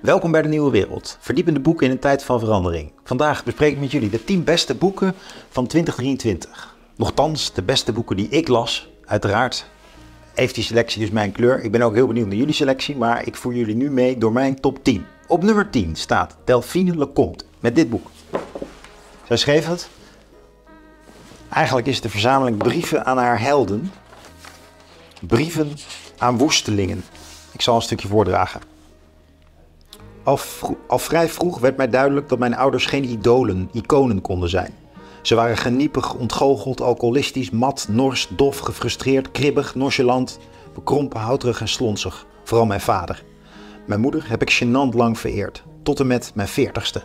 Welkom bij de Nieuwe Wereld, verdiepende boeken in een tijd van verandering. Vandaag bespreek ik met jullie de 10 beste boeken van 2023. Nochtans, de beste boeken die ik las, uiteraard heeft die selectie dus mijn kleur. Ik ben ook heel benieuwd naar jullie selectie, maar ik voer jullie nu mee door mijn top 10. Op nummer 10 staat Delphine Lecomte met dit boek. Zij schreef het. Eigenlijk is het de verzameling brieven aan haar helden. Brieven aan woestelingen. Ik zal een stukje voordragen. Al, vrij vroeg werd mij duidelijk dat mijn ouders geen idolen, iconen konden zijn. Ze waren geniepig, ontgoocheld, alcoholistisch, mat, nors, dof, gefrustreerd, kribbig, nonchalant, bekrompen, houterig en slonsig. Vooral mijn vader. Mijn moeder heb ik gênant lang vereerd, tot en met mijn veertigste.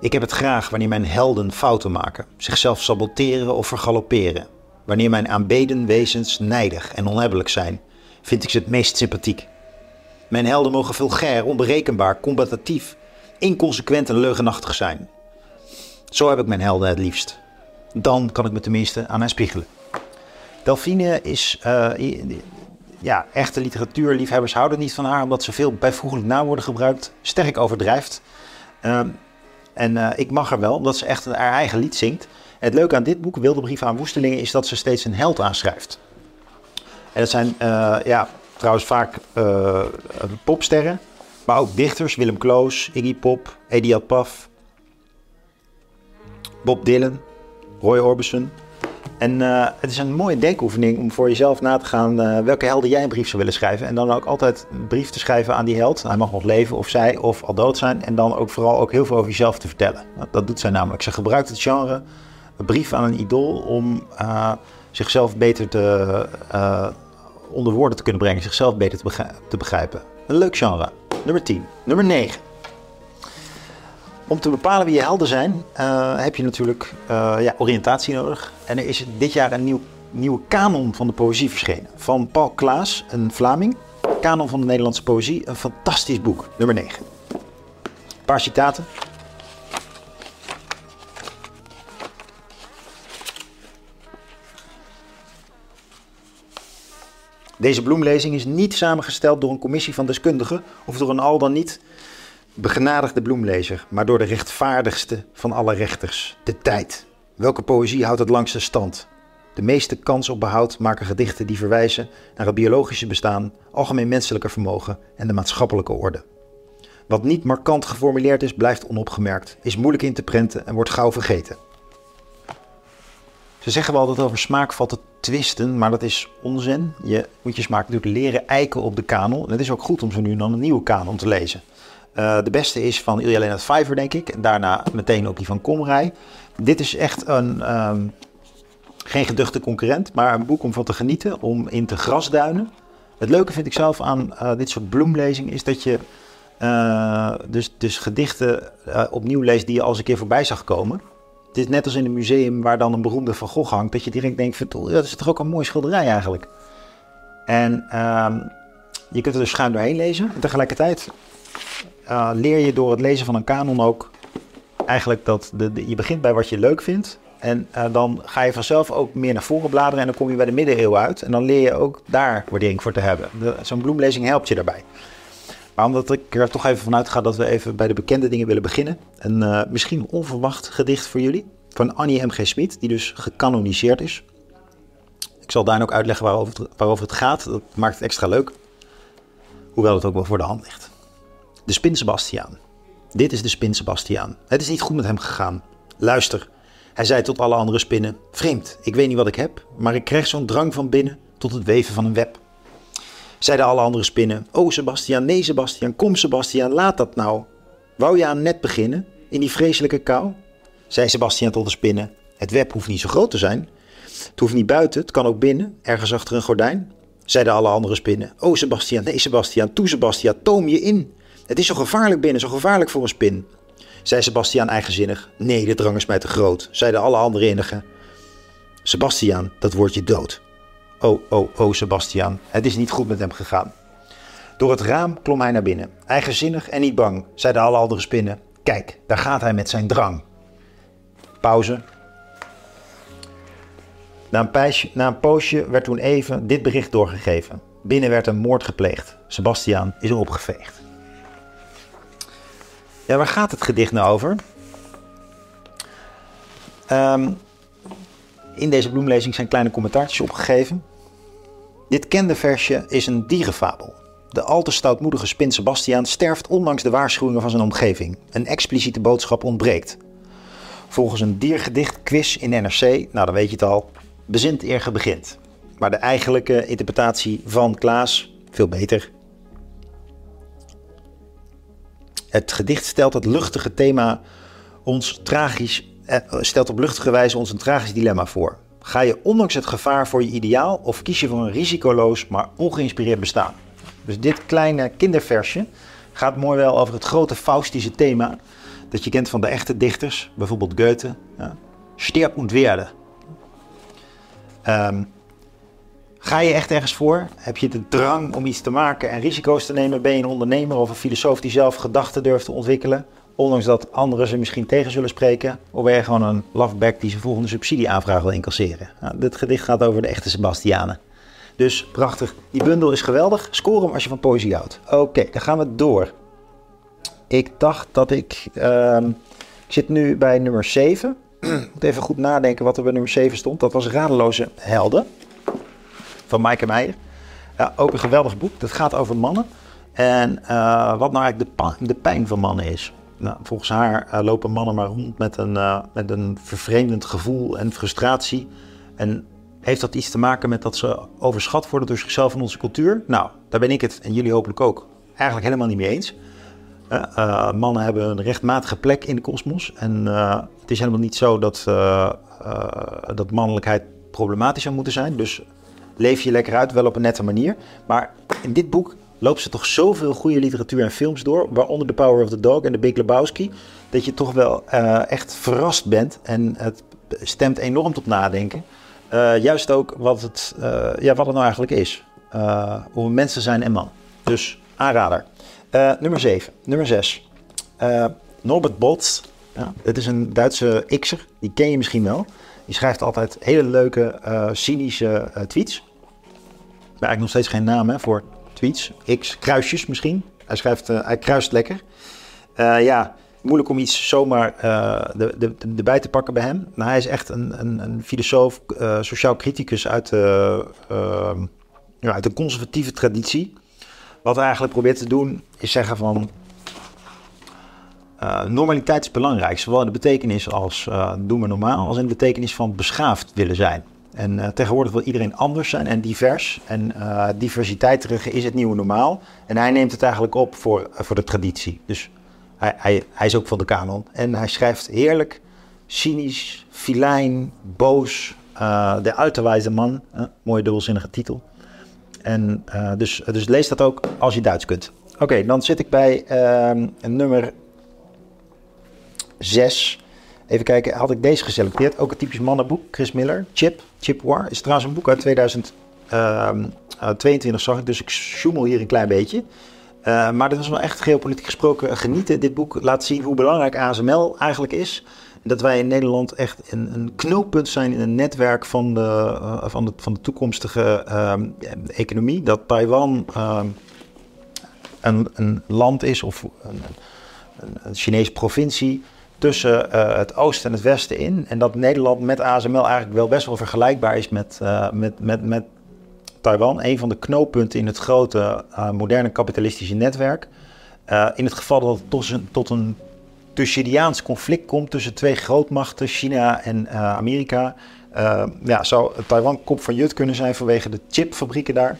Ik heb het graag wanneer mijn helden fouten maken, zichzelf saboteren of vergalopperen. Wanneer mijn aanbeden wezens nijdig en onhebbelijk zijn, vind ik ze het meest sympathiek. Mijn helden mogen vulgair, onberekenbaar, combatatief, inconsequent en leugenachtig zijn. Zo heb ik mijn helden het liefst. Dan kan ik me tenminste aan hen spiegelen. Delphine is, uh, ja, echte literatuurliefhebbers houden niet van haar, omdat ze veel bijvoeglijk naamwoorden gebruikt, sterk overdrijft. Uh, en uh, ik mag haar wel, omdat ze echt haar eigen lied zingt. het leuke aan dit boek, Wilde Brieven aan Woestelingen, is dat ze steeds een held aanschrijft. En dat zijn ja, trouwens vaak uh, popsterren, maar ook dichters. Willem Kloos, Iggy Pop, Ediat Paf, Bob Dylan, Roy Orbison. En uh, het is een mooie denkoefening om voor jezelf na te gaan uh, welke helden jij een brief zou willen schrijven. En dan ook altijd een brief te schrijven aan die held. Hij mag nog leven of zij of al dood zijn. En dan ook vooral ook heel veel over jezelf te vertellen. Dat doet zij namelijk. Ze gebruikt het genre, een brief aan een idool, om uh, zichzelf beter te onder woorden te kunnen brengen, zichzelf beter te, begrijpen. Een leuk genre. Nummer 10. Nummer 9. Om te bepalen wie je helden zijn, uh, heb je natuurlijk uh, ja, oriëntatie nodig. En er is dit jaar een nieuw, nieuwe kanon van de poëzie verschenen. Van Paul Klaas, een Vlaming. Kanon van de Nederlandse poëzie. Een fantastisch boek. Nummer 9. Een paar citaten. Deze bloemlezing is niet samengesteld door een commissie van deskundigen of door een al dan niet begenadigde bloemlezer, maar door de rechtvaardigste van alle rechters, de tijd. Welke poëzie houdt het langste stand? De meeste kans op behoud maken gedichten die verwijzen naar het biologische bestaan, algemeen menselijke vermogen en de maatschappelijke orde. Wat niet markant geformuleerd is, blijft onopgemerkt, is moeilijk in te prenten en wordt gauw vergeten. Ze zeggen wel dat over smaak valt te twisten, maar dat is onzin. Je moet je smaak natuurlijk leren eiken op de kanon. En het is ook goed om zo nu en dan een nieuwe kanon te lezen. Uh, de beste is van Ilja Lennart Vijver, denk ik. En daarna meteen ook die van Komrij. Dit is echt een, um, geen geduchte concurrent, maar een boek om van te genieten, om in te grasduinen. Het leuke vind ik zelf aan uh, dit soort bloemlezing is dat je uh, dus, dus gedichten opnieuw leest die je al eens een keer voorbij zag komen. Het is net als in een museum waar dan een beroemde Van Gogh hangt, dat je direct denkt, dat is toch ook een mooi schilderij eigenlijk. En uh, je kunt er dus schuin doorheen lezen. En tegelijkertijd uh, leer je door het lezen van een kanon ook eigenlijk dat de, je begint bij wat je leuk vindt. En uh, dan ga je vanzelf ook meer naar voren bladeren en dan kom je bij de middeleeuwen uit. En dan leer je ook daar waardering voor te hebben. Zo'n bloemlezing helpt je daarbij. Maar omdat ik er toch even vanuit ga dat we even bij de bekende dingen willen beginnen. Een uh, misschien onverwacht gedicht voor jullie. Van Annie M.G. Smit, die dus gecanoniseerd is. Ik zal daar ook uitleggen waarover het gaat. Dat maakt het extra leuk. Hoewel het ook wel voor de hand ligt. De Spin Sebastiaan. Dit is de Spin Sebastiaan. Het is niet goed met hem gegaan. Luister. Hij zei tot alle andere spinnen: Vreemd, ik weet niet wat ik heb, maar ik krijg zo'n drang van binnen tot het weven van een web. Zeiden alle andere spinnen: Oh Sebastiaan, nee Sebastiaan, kom Sebastiaan, laat dat nou. Wou je aan net beginnen, in die vreselijke kou? Zei Sebastiaan tot de spinnen: Het web hoeft niet zo groot te zijn. Het hoeft niet buiten, het kan ook binnen, ergens achter een gordijn. Zeiden alle andere spinnen: Oh Sebastiaan, nee Sebastiaan, toe Sebastiaan, toom je in. Het is zo gevaarlijk binnen, zo gevaarlijk voor een spin. Zei Sebastiaan eigenzinnig: Nee, de drang is mij te groot. Zeiden alle andere innigen: Sebastiaan, dat wordt je dood. Oh, oh, oh, Sebastiaan, het is niet goed met hem gegaan. Door het raam klom hij naar binnen, eigenzinnig en niet bang, zeiden alle andere spinnen. Kijk, daar gaat hij met zijn drang. Pauze. Na een, pijsje, na een poosje werd toen even dit bericht doorgegeven. Binnen werd een moord gepleegd. Sebastiaan is opgeveegd. Ja, waar gaat het gedicht nou over? Ehm, in deze bloemlezing zijn kleine commentaartjes opgegeven. Dit kende versje is een dierenfabel. De al te stoutmoedige spin Sebastiaan sterft ondanks de waarschuwingen van zijn omgeving. Een expliciete boodschap ontbreekt. Volgens een diergedicht quiz in NRC, nou dan weet je het al, bezint eer begint. Maar de eigenlijke interpretatie van Klaas, veel beter. Het gedicht stelt het luchtige thema ons tragisch, eh, stelt op luchtige wijze ons een tragisch dilemma voor. Ga je ondanks het gevaar voor je ideaal of kies je voor een risicoloos maar ongeïnspireerd bestaan? Dus dit kleine kinderversje gaat mooi wel over het grote Faustische thema dat je kent van de echte dichters, bijvoorbeeld Goethe. Ja. Sterb und werde. Um, ga je echt ergens voor? Heb je de drang om iets te maken en risico's te nemen? Ben je een ondernemer of een filosoof die zelf gedachten durft te ontwikkelen? Ondanks dat anderen ze misschien tegen zullen spreken. Of ben je gewoon een loveback die zijn volgende subsidieaanvraag wil incasseren? Nou, dit gedicht gaat over de echte Sebastianen. Dus prachtig. Die bundel is geweldig. Score hem als je van poëzie houdt. Oké, dan gaan we door. Ik dacht dat ik. Ehm, ik zit nu bij nummer 7. ik moet even goed nadenken wat er bij nummer 7 stond. Dat was Radeloze Helden. Van Maaike Meijer. Ja, ook een geweldig boek. Dat gaat over mannen. En uh, wat nou eigenlijk de, de, pijn van mannen is. Nou, volgens haar uh, lopen mannen maar rond met een, uh, met een vervreemdend gevoel en frustratie. En heeft dat iets te maken met dat ze overschat worden door zichzelf en onze cultuur? Nou, daar ben ik het en jullie hopelijk ook eigenlijk helemaal niet mee eens. Mannen hebben een rechtmatige plek in de kosmos. En het is helemaal niet zo dat, dat mannelijkheid problematisch zou moeten zijn. Dus leef je lekker uit, wel op een nette manier. Maar in dit boek loopt ze toch zoveel goede literatuur en films door. Waaronder The Power of the Dog en The Big Lebowski. Dat je toch wel echt verrast bent. En het stemt enorm tot nadenken. juist ook wat het, ja, wat het nou eigenlijk is. hoe we mensen zijn en man. Dus aanrader. Nummer 7. Nummer 6. Uh, eh, Norbert Botz. Ja, het is een Duitse X'er. Die ken je misschien wel. Die schrijft altijd hele leuke, cynische tweets. Maar eigenlijk nog steeds geen naam hè, voor tweets. X, kruisjes misschien. Hij, schrijft, hij kruist lekker. ja, moeilijk om iets zomaar de, de, de, erbij te pakken bij hem. Nou, hij is echt een, een, een filosoof, sociaal criticus uit de, ja, uit de conservatieve traditie. Wat hij eigenlijk probeert te doen is zeggen van uh, normaliteit is belangrijk, zowel in de betekenis als uh, doen we normaal, als in de betekenis van beschaafd willen zijn. En uh, tegenwoordig wil iedereen anders zijn en divers. En diversiteit terug is het nieuwe normaal. En hij neemt het eigenlijk op voor, voor de traditie. Dus hij, hij, hij is ook van de kanon. En hij schrijft heerlijk, cynisch, filijn, boos. de uiterwijze man, mooie dubbelzinnige titel. En, uh, dus, dus lees dat ook als je Duits kunt. Oké, dan zit ik bij uh, nummer 6. Even kijken, had ik deze geselecteerd? Ook een typisch mannenboek, Chris Miller, Chip, Chip War. Is trouwens een boek uit 2022 ehm, zag ik, dus ik zoemel hier een klein beetje. Uh, maar dit was wel echt geopolitiek gesproken genieten. Dit boek laat zien hoe belangrijk ASML eigenlijk is dat wij in Nederland echt een, een knooppunt zijn in een netwerk van de, uh, van de, van de toekomstige uh, economie. Dat Taiwan uh, een, een land is of een, een Chinese provincie tussen uh, het oosten en het westen in. En dat Nederland met ASML eigenlijk wel best wel vergelijkbaar is met, uh, met, met, met Taiwan. Een van de knooppunten in het grote uh, moderne kapitalistische netwerk. in het geval dat het tot een, tot een conflict komt tussen twee grootmachten, China en Amerika. Ja, zou Taiwan kop van jut kunnen zijn vanwege de chipfabrieken daar.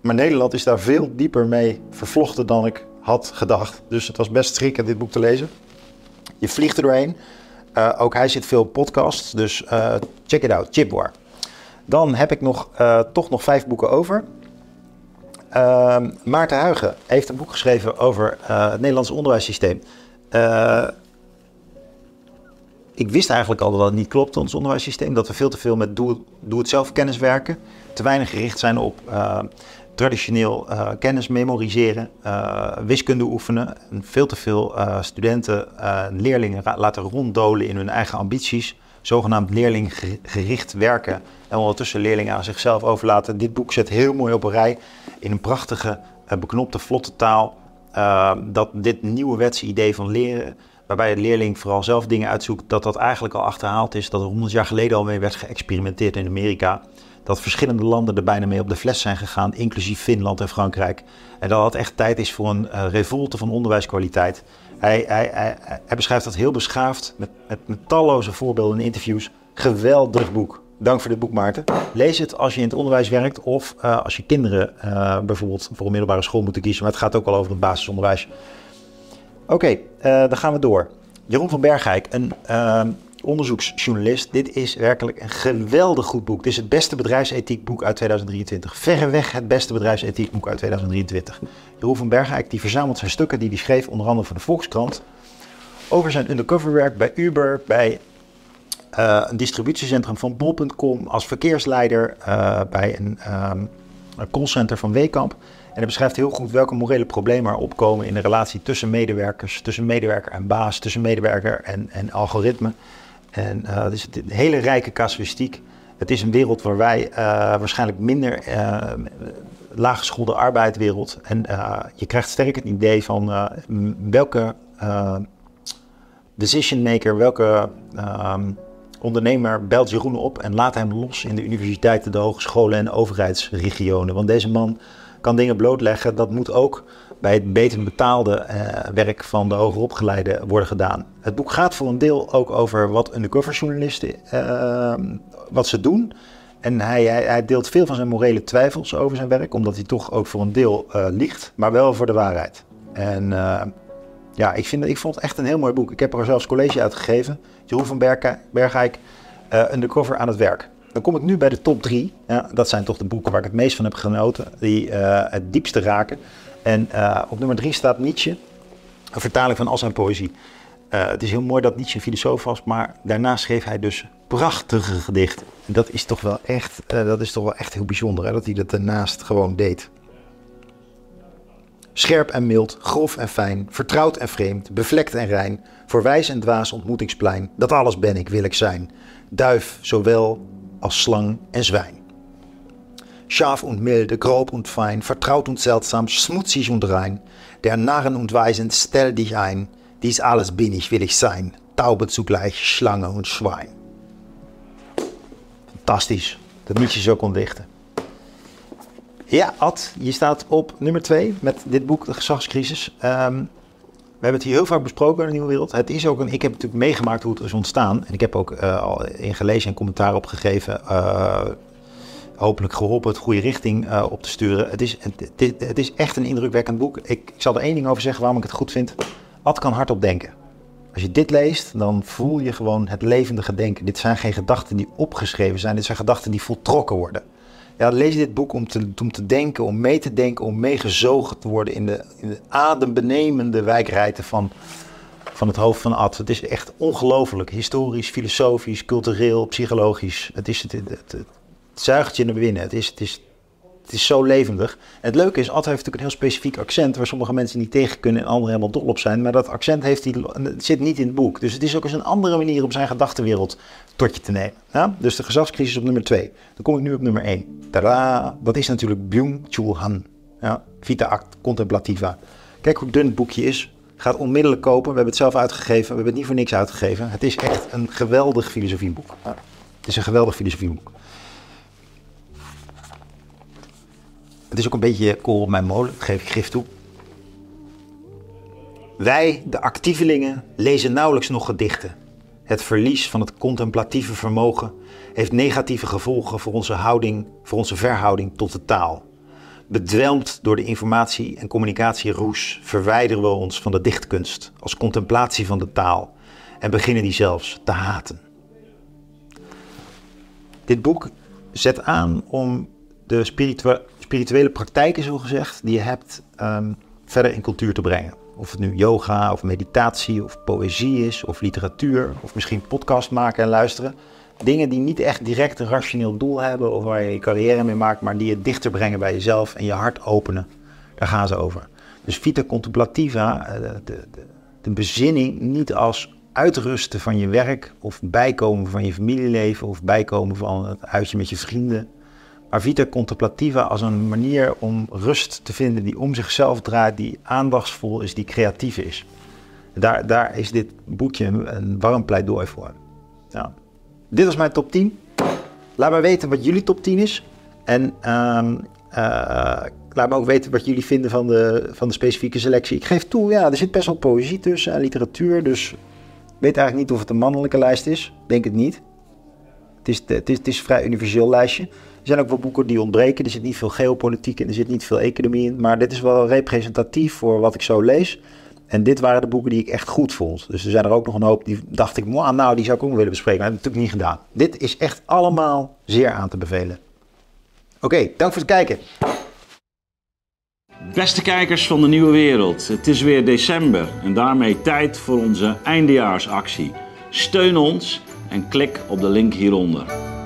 Maar Nederland is daar veel dieper mee vervlochten dan ik had gedacht. Dus het was best schrikken dit boek te lezen. Je vliegt er doorheen. Uh, ook hij zit veel podcasts, dus check it out, Chipwar. Dan heb ik nog, toch nog vijf boeken over. Ehm, Maarten Huigen heeft een boek geschreven over het Nederlandse onderwijssysteem. Ik wist eigenlijk al dat het niet klopt, ons onderwijssysteem. Dat we veel te veel met doe-het-zelf kennis werken. Te weinig gericht zijn op traditioneel uh, kennis memoriseren, wiskunde oefenen. En veel te veel studenten en leerlingen laten ronddolen in hun eigen ambities. zogenaamd leerlinggericht werken en ondertussen leerlingen aan zichzelf overlaten. Dit boek zet heel mooi op een rij in een prachtige, beknopte, vlotte taal. Dat dit nieuwe wetsidee van leren, waarbij de leerling vooral zelf dingen uitzoekt, dat dat eigenlijk al achterhaald is. Dat er honderd jaar geleden al mee werd geëxperimenteerd in Amerika. Dat verschillende landen er bijna mee op de fles zijn gegaan, inclusief Finland en Frankrijk. En dat het echt tijd is voor een uh, revolte van onderwijskwaliteit. Hij, hij, hij, beschrijft dat heel beschaafd, met, met, talloze voorbeelden en interviews. Geweldig boek. Dank voor dit boek, Maarten. Lees het als je in het onderwijs werkt of uh, als je kinderen uh, bijvoorbeeld voor een middelbare school moeten kiezen. Maar het gaat ook al over het basisonderwijs. Oké, okay, dan gaan we door. Jeroen van Bergijk, een onderzoeksjournalist. Dit is werkelijk een geweldig goed boek. Dit is het beste bedrijfsethiekboek uit 2023. Verreweg het beste bedrijfsethiekboek uit 2023. Jeroen van Bergijk die verzamelt zijn stukken die hij schreef, onder andere voor de Volkskrant. Over zijn undercoverwerk bij Uber, bij uh, een distributiecentrum van bol.com als verkeersleider uh, bij een, um, callcenter van Wekamp. En hij beschrijft heel goed welke morele problemen er opkomen in de relatie tussen medewerkers, tussen medewerker en baas, tussen medewerker en, en algoritme. En uh, het is een hele rijke casuïstiek. Het is een wereld waar wij waarschijnlijk minder laaggeschoolde arbeidwereld. En je krijgt sterk het idee van welke decision maker, welke ehm, ondernemer belt Jeroen op en laat hem los in de universiteiten, de hogescholen en overheidsregionen. Want deze man kan dingen blootleggen. Dat moet ook bij het beter betaalde uh, werk van de hogeropgeleide worden gedaan. Het boek gaat voor een deel ook over wat undercoverjournalisten uh, wat ze doen. En hij, hij, hij, deelt veel van zijn morele twijfels over zijn werk, omdat hij toch ook voor een deel uh, liegt, maar wel voor de waarheid. En ja, ik, vind, ik vond het echt een heel mooi boek. Ik heb er zelfs college uitgegeven. Jeroen van Bergijk, uh, Undercover aan het werk. Dan kom ik nu bij de top drie. Ja, dat zijn toch de boeken waar ik het meest van heb genoten. Die het diepste raken. En uh, op nummer drie staat Nietzsche. Een vertaling van al zijn poëzie. het is heel mooi dat Nietzsche een filosoof was. Maar daarna schreef hij dus prachtige gedichten. En dat is toch wel echt, dat is toch wel echt heel bijzonder. Hè, dat hij dat daarnaast gewoon deed. Scherp en mild, grof en fijn, vertrouwd en vreemd, bevlekt en rein, voor wijs en dwaas ontmoetingsplein, dat alles ben ik, wil ik zijn. Duif zowel als slang en zwijn. Scharf und milde, grob und fein, vertraut und seltsam, schmutzig und rein, der Narren und Weisen stell dich ein, dies alles bin ich, will ich sein, Taube zugleich, Schlange und Schwein. Fantastisch, dat moet je zo kon. Ja, Ad, je staat op nummer twee met dit boek, De Gezagscrisis. Um, we hebben het hier heel vaak besproken in de Nieuwe Wereld. Het is ook een, ik heb natuurlijk meegemaakt hoe het is ontstaan. En ik heb ook uh, al in gelezen en commentaar op gegeven. Uh, hopelijk geholpen het goede richting uh, op te sturen. Het is, het, is echt een indrukwekkend boek. Ik, ik zal er één ding over zeggen waarom ik het goed vind. Ad kan hardop denken. Als je dit leest, dan voel je gewoon het levendige denken. Dit zijn geen gedachten die opgeschreven zijn. Dit zijn gedachten die voltrokken worden ja, lees dit boek om te, om te denken, om mee te denken, om meegezogen te worden in de, in de adembenemende wijkrijten van, van het hoofd van Ad. Het is echt ongelooflijk. Historisch, filosofisch, cultureel, psychologisch. Het, is, het, het, het, het zuigt je naar binnen. Het is, het is, het is zo levendig. En het leuke is, Ad heeft natuurlijk een heel specifiek accent... waar sommige mensen niet tegen kunnen en anderen helemaal dol op zijn. Maar dat accent heeft hij, zit niet in het boek. Dus het is ook eens een andere manier om zijn gedachtenwereld tot je te nemen. Ja? Dus de gezagscrisis op nummer 2. Dan kom ik nu op nummer 1. Tada! Dat is natuurlijk Byung-Chul Han. Ja? Vita Act Contemplativa. Kijk hoe dun het boekje is. Gaat onmiddellijk kopen. We hebben het zelf uitgegeven. We hebben het niet voor niks uitgegeven. Het is echt een geweldig filosofieboek. Het is een geweldig filosofieboek. Het is ook een beetje kool op mijn molen, geef ik gif toe. Wij, de actievelingen, lezen nauwelijks nog gedichten. Het verlies van het contemplatieve vermogen heeft negatieve gevolgen voor onze houding, voor onze verhouding tot de taal. Bedwelmd door de informatie- en communicatieroes verwijderen we ons van de dichtkunst als contemplatie van de taal en beginnen die zelfs te haten. Dit boek zet aan om de spirituele praktijken, zo gezegd, die je hebt, um, verder in cultuur te brengen. Of het nu yoga of meditatie of poëzie is of literatuur of misschien podcast maken en luisteren. Dingen die niet echt direct een rationeel doel hebben of waar je je carrière mee maakt, maar die je dichter brengen bij jezelf en je hart openen. Daar gaan ze over. Dus vita contemplativa, eh, de, de, de bezinning niet als uitrusten van je werk of bijkomen van je familieleven of bijkomen van het uitje met je vrienden. Maar Vita Contemplativa als een manier om rust te vinden die om zichzelf draait, die aandachtsvol is, die creatief is. Daar, daar is dit boekje een warm pleidooi voor. Ja. Dit was mijn top 10. Laat me weten wat jullie top 10 is. En uh, uh, laat me ook weten wat jullie vinden van de, van de specifieke selectie. Ik geef toe, ja, er zit best wel poëzie tussen en literatuur. Dus weet eigenlijk niet of het een mannelijke lijst is. Denk het niet. Het is, het is, het is een vrij universeel lijstje. Er zijn ook wel boeken die ontbreken. Er zit niet veel geopolitiek in, er zit niet veel economie in. Maar dit is wel representatief voor wat ik zo lees. En dit waren de boeken die ik echt goed vond. Dus er zijn er ook nog een hoop die dacht ik, nou, die zou ik ook willen bespreken. Maar dat heb ik natuurlijk niet gedaan. Dit is echt allemaal zeer aan te bevelen. Oké, dank voor het kijken. Beste kijkers van de Nieuwe Wereld, het is weer december en daarmee tijd voor onze eindejaarsactie. Steun ons en klik op de link hieronder.